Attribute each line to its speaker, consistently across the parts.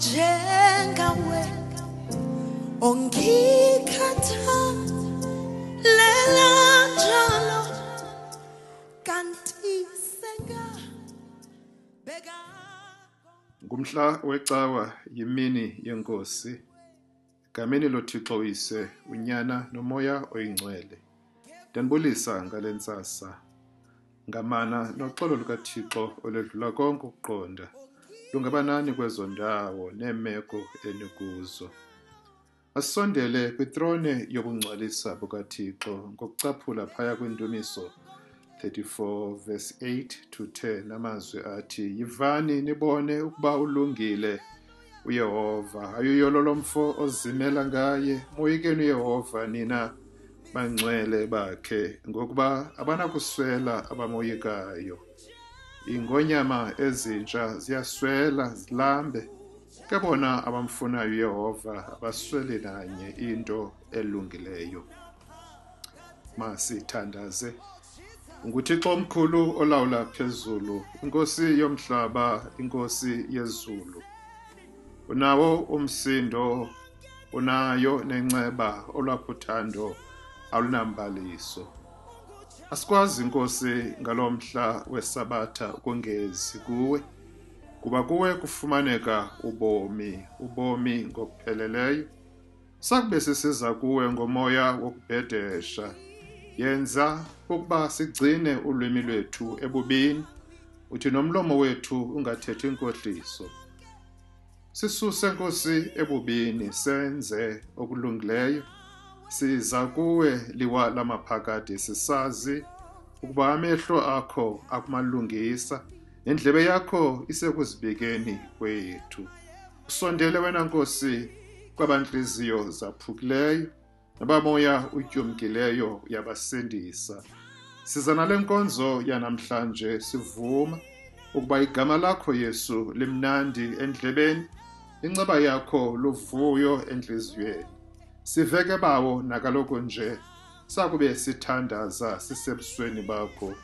Speaker 1: onjengawe ongikhathalela njalo kanti senga beka
Speaker 2: Ngumhla wecawa yimini yenkosi. Gameni loThixo uyise unyana nomoya oyingcwele. Ndanibulisa ngalentsasa. Ngamana noxolo lukaThixo oledlula konke ukuqonda. Lungabanani kwezo ndawo neemeko enikuzo. Asondele kwitrone yobungcwalisa bukaThixo ngokucaphula phaya kwindumiso 34 verse 8 to 10 namazwi athi yivani nibone ukuba ulungile uYehova. Ayuyolo lomfo ozimela ngaye. Moyikeni uYehova nina bangcwele bakhe ngokuba abanakuswela abamoyikayo ingonyama ezintsha ziyaswela zilambe. Kebona abamfunayo uYehova abasweli nanye into elungileyo. Masithandaze. nguThixo omkhulu olawula phezulu inkosi yomhlaba inkosi yezulu. Unawo umsindo unayo nenceba olwaphuthando alunambaliso asikwazi inkosi ngalomhla wesabatha ukungezi kuwe. Kuba kuwe kufumaneka ubomi ubomi ngokupheleleyo. Sakube sisiza kuwe ngomoya wokubhedesha. Yenza ukuba sigcine ulwimi lwethu ebubini. Uthi nomlomo wethu ungathethi inkohliso. Sisuse nkosi ebubini. Senze okulungileyo. Siza kuwe liwa lamaphakade sisazi ukuba amehlo akho akumalungisa nendlebe yakho isekuzibikeni kwethu. Usondele wena nkosi kwabantliziyo zaphukileyo nabamoya utyumkileyo yabasindisa. Siza nale nkonzo yanamhlanje sivuma ukuba igama lakho yesu limnandi endlebeni inceba yakho luvuyo entliziyweni siveke bawo nakaloku nje. Sakube sithandaza sisebusweni bakho.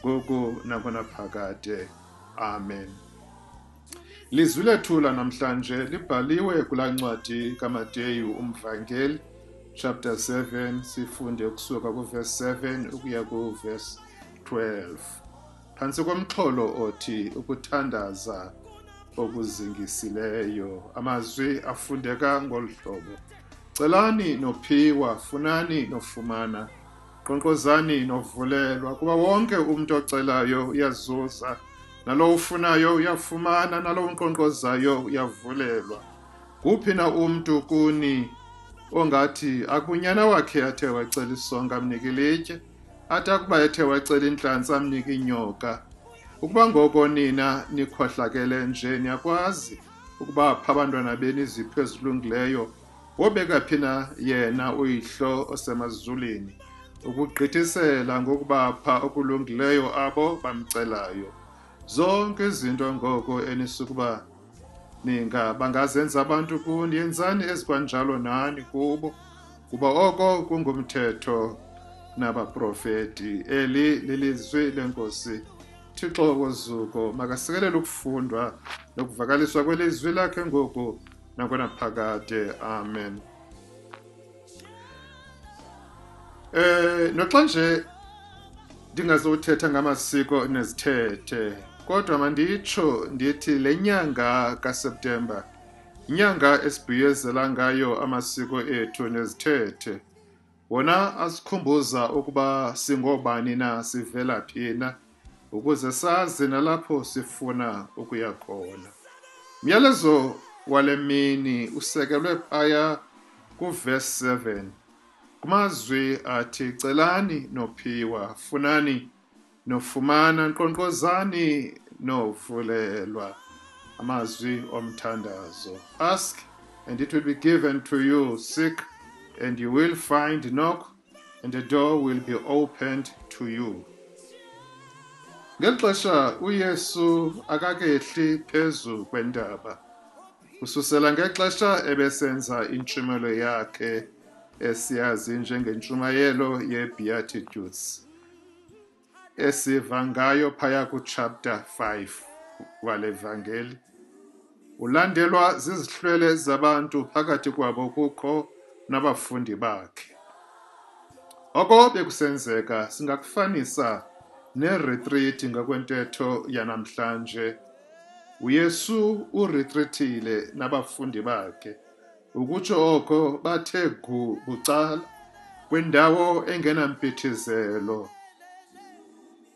Speaker 2: Ngoku nakunaphakade amen. Lizwi lethu lanamhlanje libhaliwe kulaa ncwadi kamateyu umvangeli chapter 7 sifunde ukusuka kuverse 7 ukuya kuverse 12 phantsi komxholo othi ukuthandaza okuzingisileyo amazwi afundeka ngolu hlobo. Celani nophiwa funani nofumana qonqozani novulelwa kuba wonke umntu ocelayo uyazuza nalo ufunayo uyafumana nalo unkqonkqozayo uyavulelwa. Kuphi na umntu kuni ongathi akunyana wakhe athe wacela isonka amnike ilitye athi akuba ethe wacela intlantsi amnike inyoka? Ukuba ngoko nina nikhohlakele nje niyakwazi ukuba pha abantwana beni izipho ezilungileyo wobeka phi na yena uyihlo osemazulwini ukugqithisela ngokubapha okulungileyo abo bamcelayo. Zonke izinto ngoko enisukuba ninga bangazenza abantu kuni yenzani ezikwanjalo nani kubo? Kuba oko kungumthetho nabaprofeti eli lilizwi lenkosi thixo wozuko makasikelele ukufundwa nokuvakaliswa kwelizwi lakhe ngoku. Nakunaphakade amen. Eh noxa nje ndingazothetha ngamasiko nezithethe kodwa manditsho ndithi le nyanga kaSeptemba inyanga esibhiyezela ngayo amasiko ethu nezithethe wona asikhumbuza ukuba singobani na sivela phi na ukuze sazi nalapho sifuna ukuya khona. Myalezo wale mini usekelwe phaya kuverse 7 kumazwi athi celani nophiwa funani nofumana nkqonkqozani novulelwa. Amazwi omthandazo. Ask and it will be given to you. Seek and you will find. Knock and the door will be opened to you. Ngeli xesha uyesu akakehli phezu kwentaba ususela ngexesha ebesenza intshumelo yakhe esiyazi njengentshumayelo yebeatitudes esiva ngayo phaya kuchapter 5 wale vangeli. Ulandelwa zizihlwele zabantu phakathi kwabo kukho nabafundi bakhe. Oko bekusenzeka singakufanisa neretreat ngakwentetho yanamhlanje uyesu uretrithile nabafundi bakhe ukutsho oko bathe gu bucala kwindawo engenampithizelo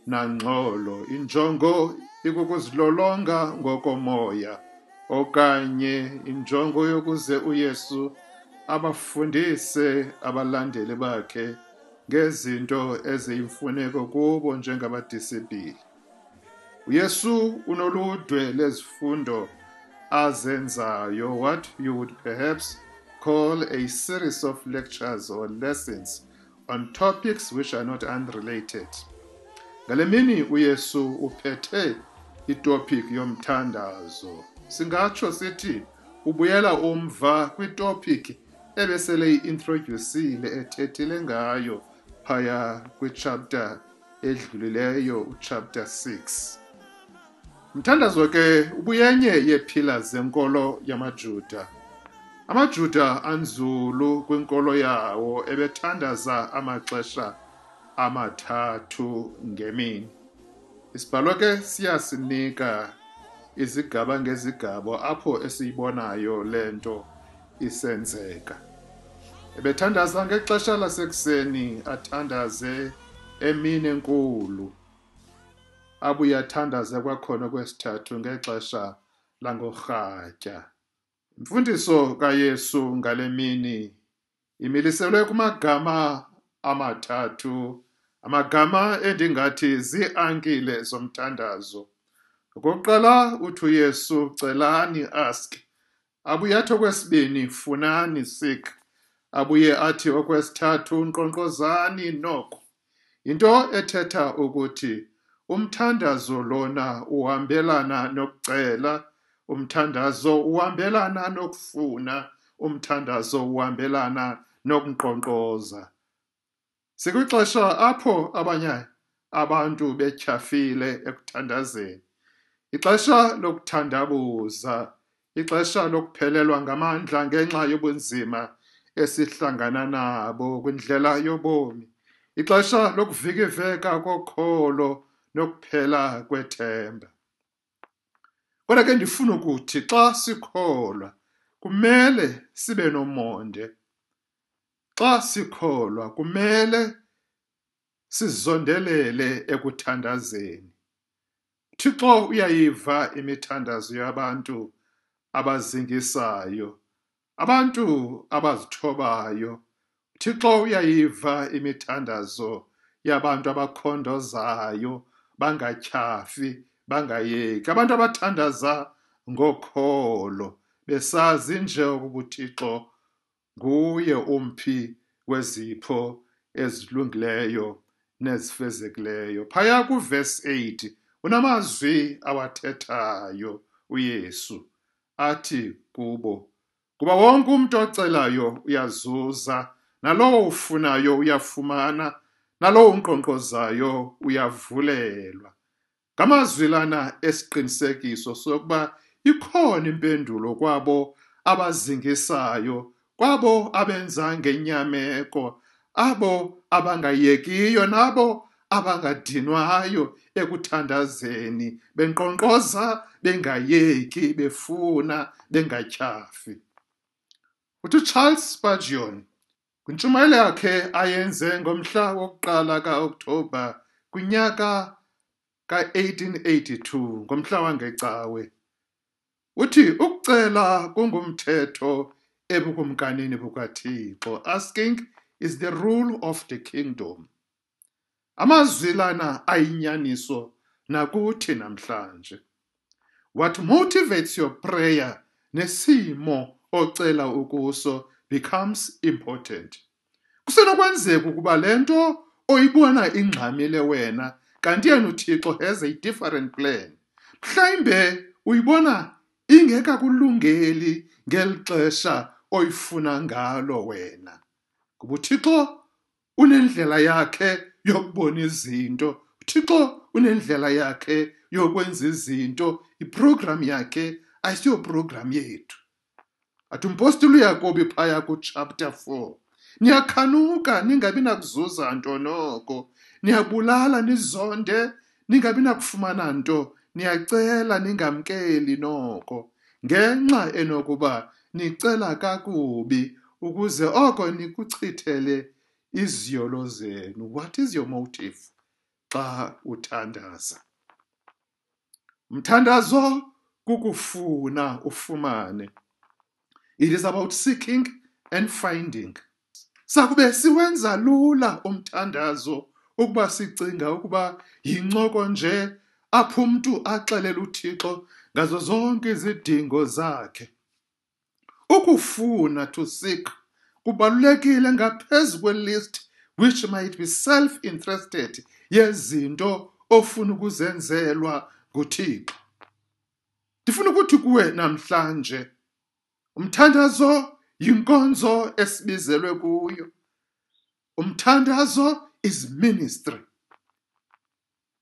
Speaker 2: nangxolo injongo ikukuzilolonga ngokomoya okanye injongo yokuze uyesu abafundise abalandeli bakhe ngezinto eziyimfuneko kubo njengabadisipili uyesu unoludwe lezifundo azenzayo what you would perhaps call a series of lectures or lessons on topics which are not unrelated. Ngale mini uyesu uphethe itopic yomthandazo. Singatsho sithi ubuyela umva kwitopic ebesele introducile ethethile ngayo phaya kwichapter edlulileyo uchapter 6 mthandazo ke ubuyenye yeepillars zenkolo yamajuda. Amajuda anzulu kwinkolo yawo ebethandaza amaxesha amathathu ngemini. Isibhalo ke siyasinika izigaba ngezigaba apho esiyibonayo le nto isenzeka. Ebethandaza ngexesha lasekuseni athandaze emini enkulu. Abuye athandaze kwakhona kwesithathu ngexesha langorhatya. Imfundiso kayesu ngale mini imiliselwe kumagama amathathu amagama endingathi ziiankile zomthandazo. Okokuqala uthi uyesu celani ask. Abuye athi okwesibini funani seek. Abuye athi okwesithathu nkqonkqozani noko. Into ethetha ukuthi umthandazo lona uhambelana nokucela umthandazo uhambelana nokufuna umthandazo uhambelana nokunkqonkqoza sikwixesha apho abanye abantu betyhafile ekuthandazeni. Ixesha lokuthandabuza ixesha lokuphelelwa ngamandla ngenxa yobunzima esihlangana nabo kwindlela yobomi. Ixesha lokuvikiveka kokholo nokuphela kwethemba. Kodwa ke ndifuna ukuthi xa sikholwa kumele sibe nomonde. Xa sikholwa kumele sizondelele ekuthandazeni. Thixo uyayiva imithandazo yabantu abazingisayo abantu abazithobayo. Thixo uyayiva imithandazo yabantu abakhondozayo bangatyhafi bangayeki. Abantu abathandaza ngokholo besazi nje ukuba uThixo nguye umphi wezipho ezilungileyo nezifezekileyo. Phaya kuvesi 8 unamazwi awathethayo uYesu. Athi kubo kuba wonke umuntu ocelayo uyazuza nalowo ufunayo uyafumana nalowo unkqonkqozayo uyavulelwa. Ngamazwi lana esiqinisekiso sokuba ikhona impendulo kwabo abazingisayo kwabo abenza ngenyameko abo abangayekiyo nabo abangadinwayo ekuthandazeni. Benkqonkqoza bengayeki befuna bengatyhafi uthi Charles Spurgeon kwintshumayelo yakhe ayenze ngomhla wokuqala kaOktobha kwinyaka ka-1882 ngomhla wangecawe. Uthi ukucela kungumthetho ebukumkanini bukaThixo asking is the rule of the kingdom? Amazwi lana ayinyaniso nakuthi namhlanje. What motivates your prayer nesimo ocela ukuso becomes important. Kusenokwenzeka ukuba lento oyibona ingxamile wena kanti yena uThixo has a different plan. Mhlawumbe uyibona ingekakulungeli ngelixesha oyifuna ngalo wena. Kuba uThixo unendlela yakhe yokubona izinto. uThixo unendlela yakhe yokwenza izinto. Iprogram yakhe ayisiyoprogram yethu. Athi umpostile uyakobi phaya kuchapter 4 niyakhanuka ningabi nakuzuza nto noko. Niyabulala nizonde ningabi nakufumana nto. Niyacela ningamkeli noko. Ngenxa enokuba nicela kakubi ukuze oko nikuchithele iziyolo zenu. What is your motive? Xa uthandaza. Mthandazo kukufuna ufumane. It is about seeking and finding. Sakube siwenza lula umthandazo ukuba sicinga ukuba yincoko nje apho umntu axelela uthixo ngazo zonke izidingo zakhe. Ukufuna to seek kubalulekile ngaphezu kwelist which might be self-interested yezinto ofuna ukuzenzelwa nguthixo. Ndifuna ukuthi kuwe namhlanje umthandazo yinkonzo esibizelwe kuyo. Umthandazo is ministry.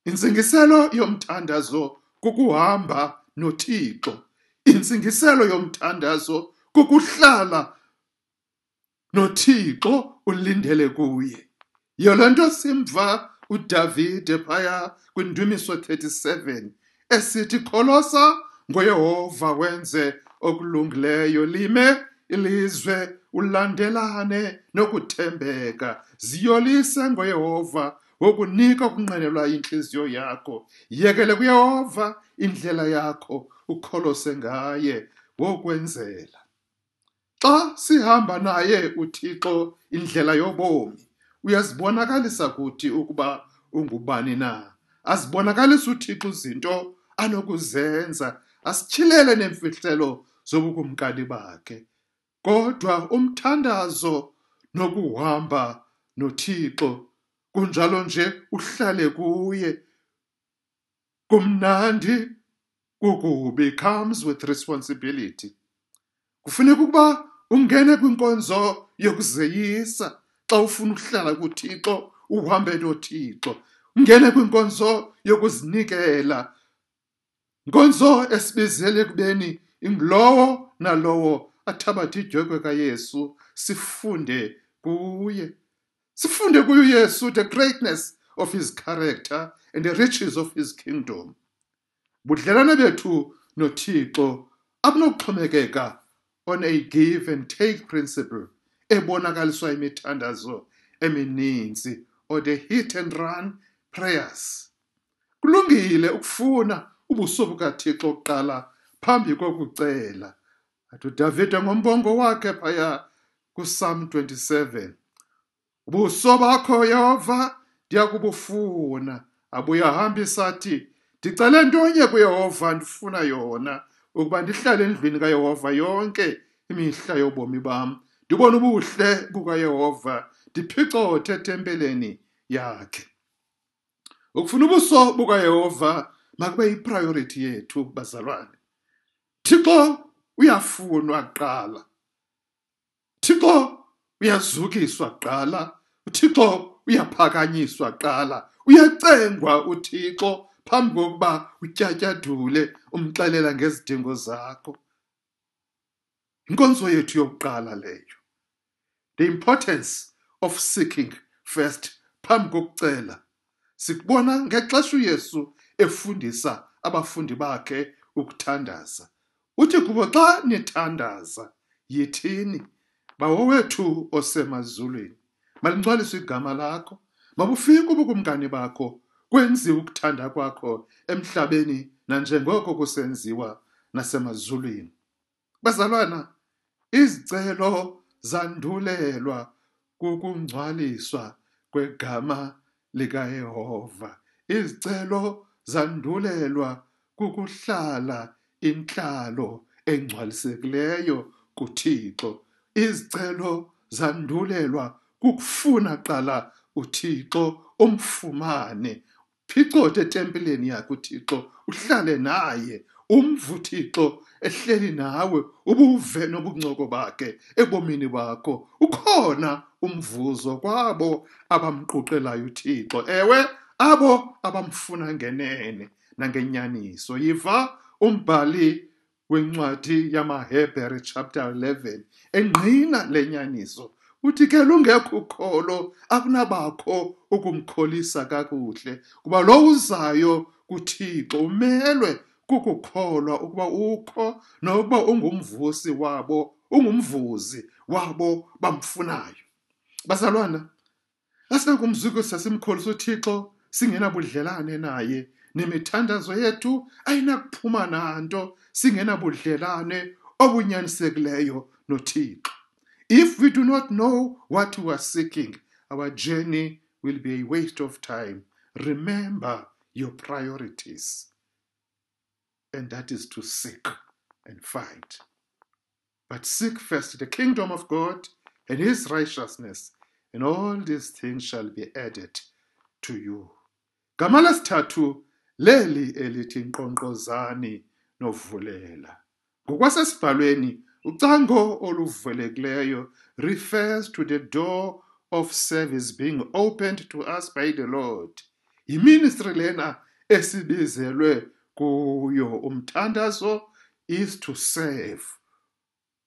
Speaker 2: Intsingiselo yomthandazo kukuhamba nothixo. Intsingiselo yomthandazo kukuhlala nothixo ulindele kuye. Yolo nto simva udavide phaya kwindumiso 37 esithi kholosa ngoyehova wenze okulungileyo lime ilizwe ulandelane nokuthembeka. Ziyolise ngoyehova wokunika ukunqenelwa intliziyo yakho. Yekele kuyehova indlela yakho ukholose ngaye wokwenzela. Xa sihamba naye uthixo indlela yobomi uyazibonakalisa kuthi ukuba ungubani na? Azibonakalisa uthixo izinto anokuzenza asityhilele neemfihlelo zobukumkani bakhe. Kodwa umthandazo nokuhamba nothixo kunjalo nje uhlale kuye. Kumnandi kukubi comes with responsibility. Kufuneka ukuba ungene kwinkonzo yokuzeyisa xa ufuna ukuhlala kuthixo uhambe nothixo. Ungene kwinkonzo yokuzinikela. Nkonzo esibizele ekubeni ingulowo nalowo athabathe idyokwe kayesu sifunde kuye. Sifunde kuye uyesu the greatness of his character and the riches of his kingdom. Budlelane bethu nothixo abunokuxhomekeka on a give and take principle ebonakaliswa imithandazo emininzi or the hit and run prayers. Kulungile ukufuna ubuso bukathixo kuqala phambi kokucela. Athi udavide ngombongo wakhe phaya kuPsalm 27 ubuso bakho yehova ndiyakubufuna. Abuye ahambisa athi ndicele ntonye kuyehova ndifuna yona ukuba ndihlale endlwini kayehova yonke imihla yobomi bam. Ndibone ubuhle bukayehova ndiphicothe etempeleni yakhe. Ukufuna ubuso bukayehova makube yipriority yethu bazalwane. Thixo uyafunwa kuqala thixo uyazukiswa kuqala uthixo uyaphakanyiswa kuqala uyacengwa uthixo phambi kokuba utyatyadule umxelela ngezidingo zakho. Inkonzo yethu yokuqala leyo the importance of seeking first phambi kokucela. Sikubona ngexesha uyesu efundisa abafundi bakhe ukuthandaza. Uthi kubo xa nithandaza yithini? Bawowethu osemazulwini. Malingcwaliswe igama lakho. Mabufike ubukumkani bakho kwenziwe ukuthanda kwakho emhlabeni nanjengoko kusenziwa nasemazulwini. Bazalwana izicelo zandulelwa kukungcwaliswa kwegama likayehova. Izicelo zandulelwa kukuhlala inhlalo engcwalisekileyo kuthixo. Izicelo zandulelwa kukufuna qala uthixo umfumane. Phicothe etempileni yakhe uthixo uhlale naye umvu uthixo ehleli nawe ubuve nobuncoko bakhe ebomini bakho. Ukhona umvuzo kwabo abamquqelayo uthixo. Ewe abo abamfuna ngenene nangenyaniso. Yiva umbhali wencwadi yamaHebhere chapter 11 engqina lenyaniso uthi ke lungekho ukholo akunabakho ukumkholisa kakuhle kuba lo uzayo kuThixo umelwe kukukholwa ukuba ukho nokuba ungumvusi wabo ungumvuzi wabo bamfunayo. Bazalwana asinakumzukisa simkholisa uThixo singenabudlelane naye nemithandazo yethu ayinakuphuma nanto singenabudlelane obunyanisekileyo noThixo. If we do not know what we are seeking our journey will be a waste of time. Remember your priorities and that is to seek and find. But seek first the kingdom of God and his righteousness and all these things shall be added to you. Gama lesithathu leli elithi nkqonkqozani novulela. Ngokwasesibhalweni ucango oluvelekileyo refers to the door of service being opened to us by the lord. Yiministry lena esibizelwe kuyo. Umthandazo is to serve.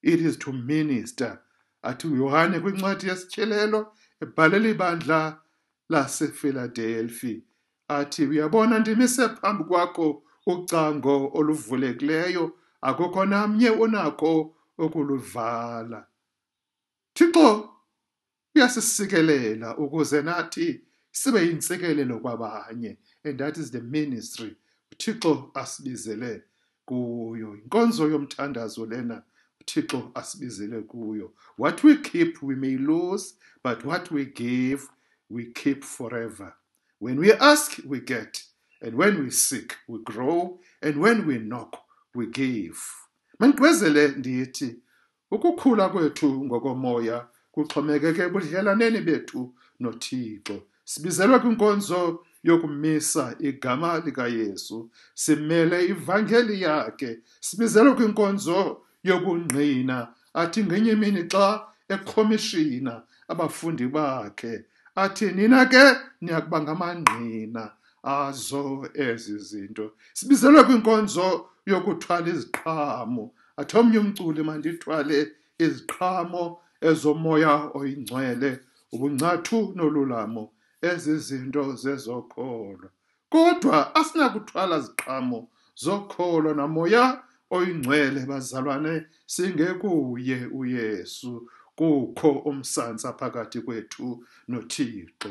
Speaker 2: It is to minister. Athi uyohane kwincwadi yesityhelelo ebhalela ibandla lasefiladelfi athi uyabona ndimise phambi kwakho ucango oluvulekileyo akukho namnye onakho ukuluvala thixo uyasisikelela ukuze nathi sibe yintsikelelo kwabanye and that is the ministry uthixo asibizele kuyo. Inkonzo yomthandazo lena uthixo asibizele kuyo. What we keep we may lose but what we give we keep forever. When we ask we get. And when we seek we grow. And when we knock we give. Mandigqwezele ndithi ukukhula kwethu ngokomoya kuxhomekeke ebudlelaneni bethu nothixo. Sibizelwe kwinkonzo yokumisa igama likayesu. Simele ivangeli yakhe. Sibizelwe kwinkonzo yobungqina. Athi ngenye imini xa ekhomishina abafundi bakhe athi nina ke niyakuba ngamangqina azo ezi zinto. Sibizelwe kwinkonzo yokuthwala iziqhamo. Athi omnye umculi mandithwale iziqhamo ezomoya oyingcwele ubungcathu nolulamo ezi zinto zezokholo kodwa asinakuthwala ziqhamo zokholo namoya oyingcwele bazalwane singekuye uyesu. Kukho umsantsa phakathi kwethu nothixo.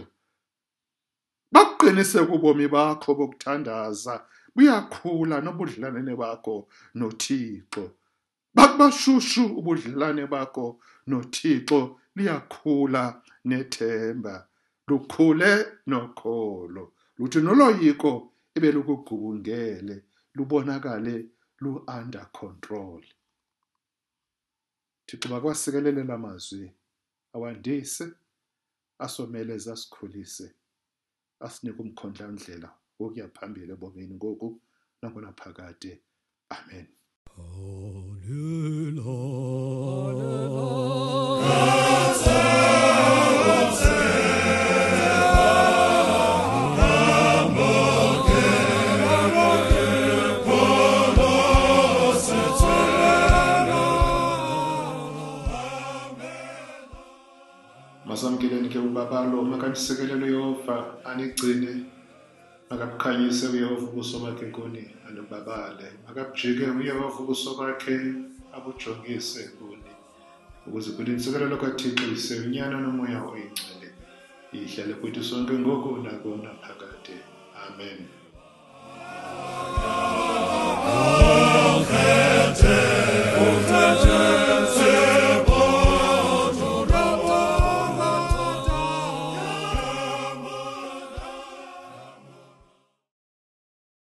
Speaker 2: Bakuqinise kubomi bakho bokuthandaza buyakhula nobudlelwane bakho nothixo. Bakubashushu ubudlelwane bakho nothixo liyakhula nethemba. Lukhule nokholo. Luthi noloyiko ebelukugubungele lubonakale lu-under control. Thixo bakwasikelele la mazwi awandise asomeleze asikhulise asinike umkhondlandlela wokuya phambili ebomini ngoku nangona phakade. Amen. Masamkeleni ke ubabalo makandisekelele uyehova anigcine makabukhanyise uyehova ubuso bakhe kuni anibabale. Makabujike uyehova ubuso bakhe abujongise kuni ukuze kulintsikelelo kathixo iseunyana nomoya oyingcwele. Ihlale kuthi sonke ngoku nako naphakade amen.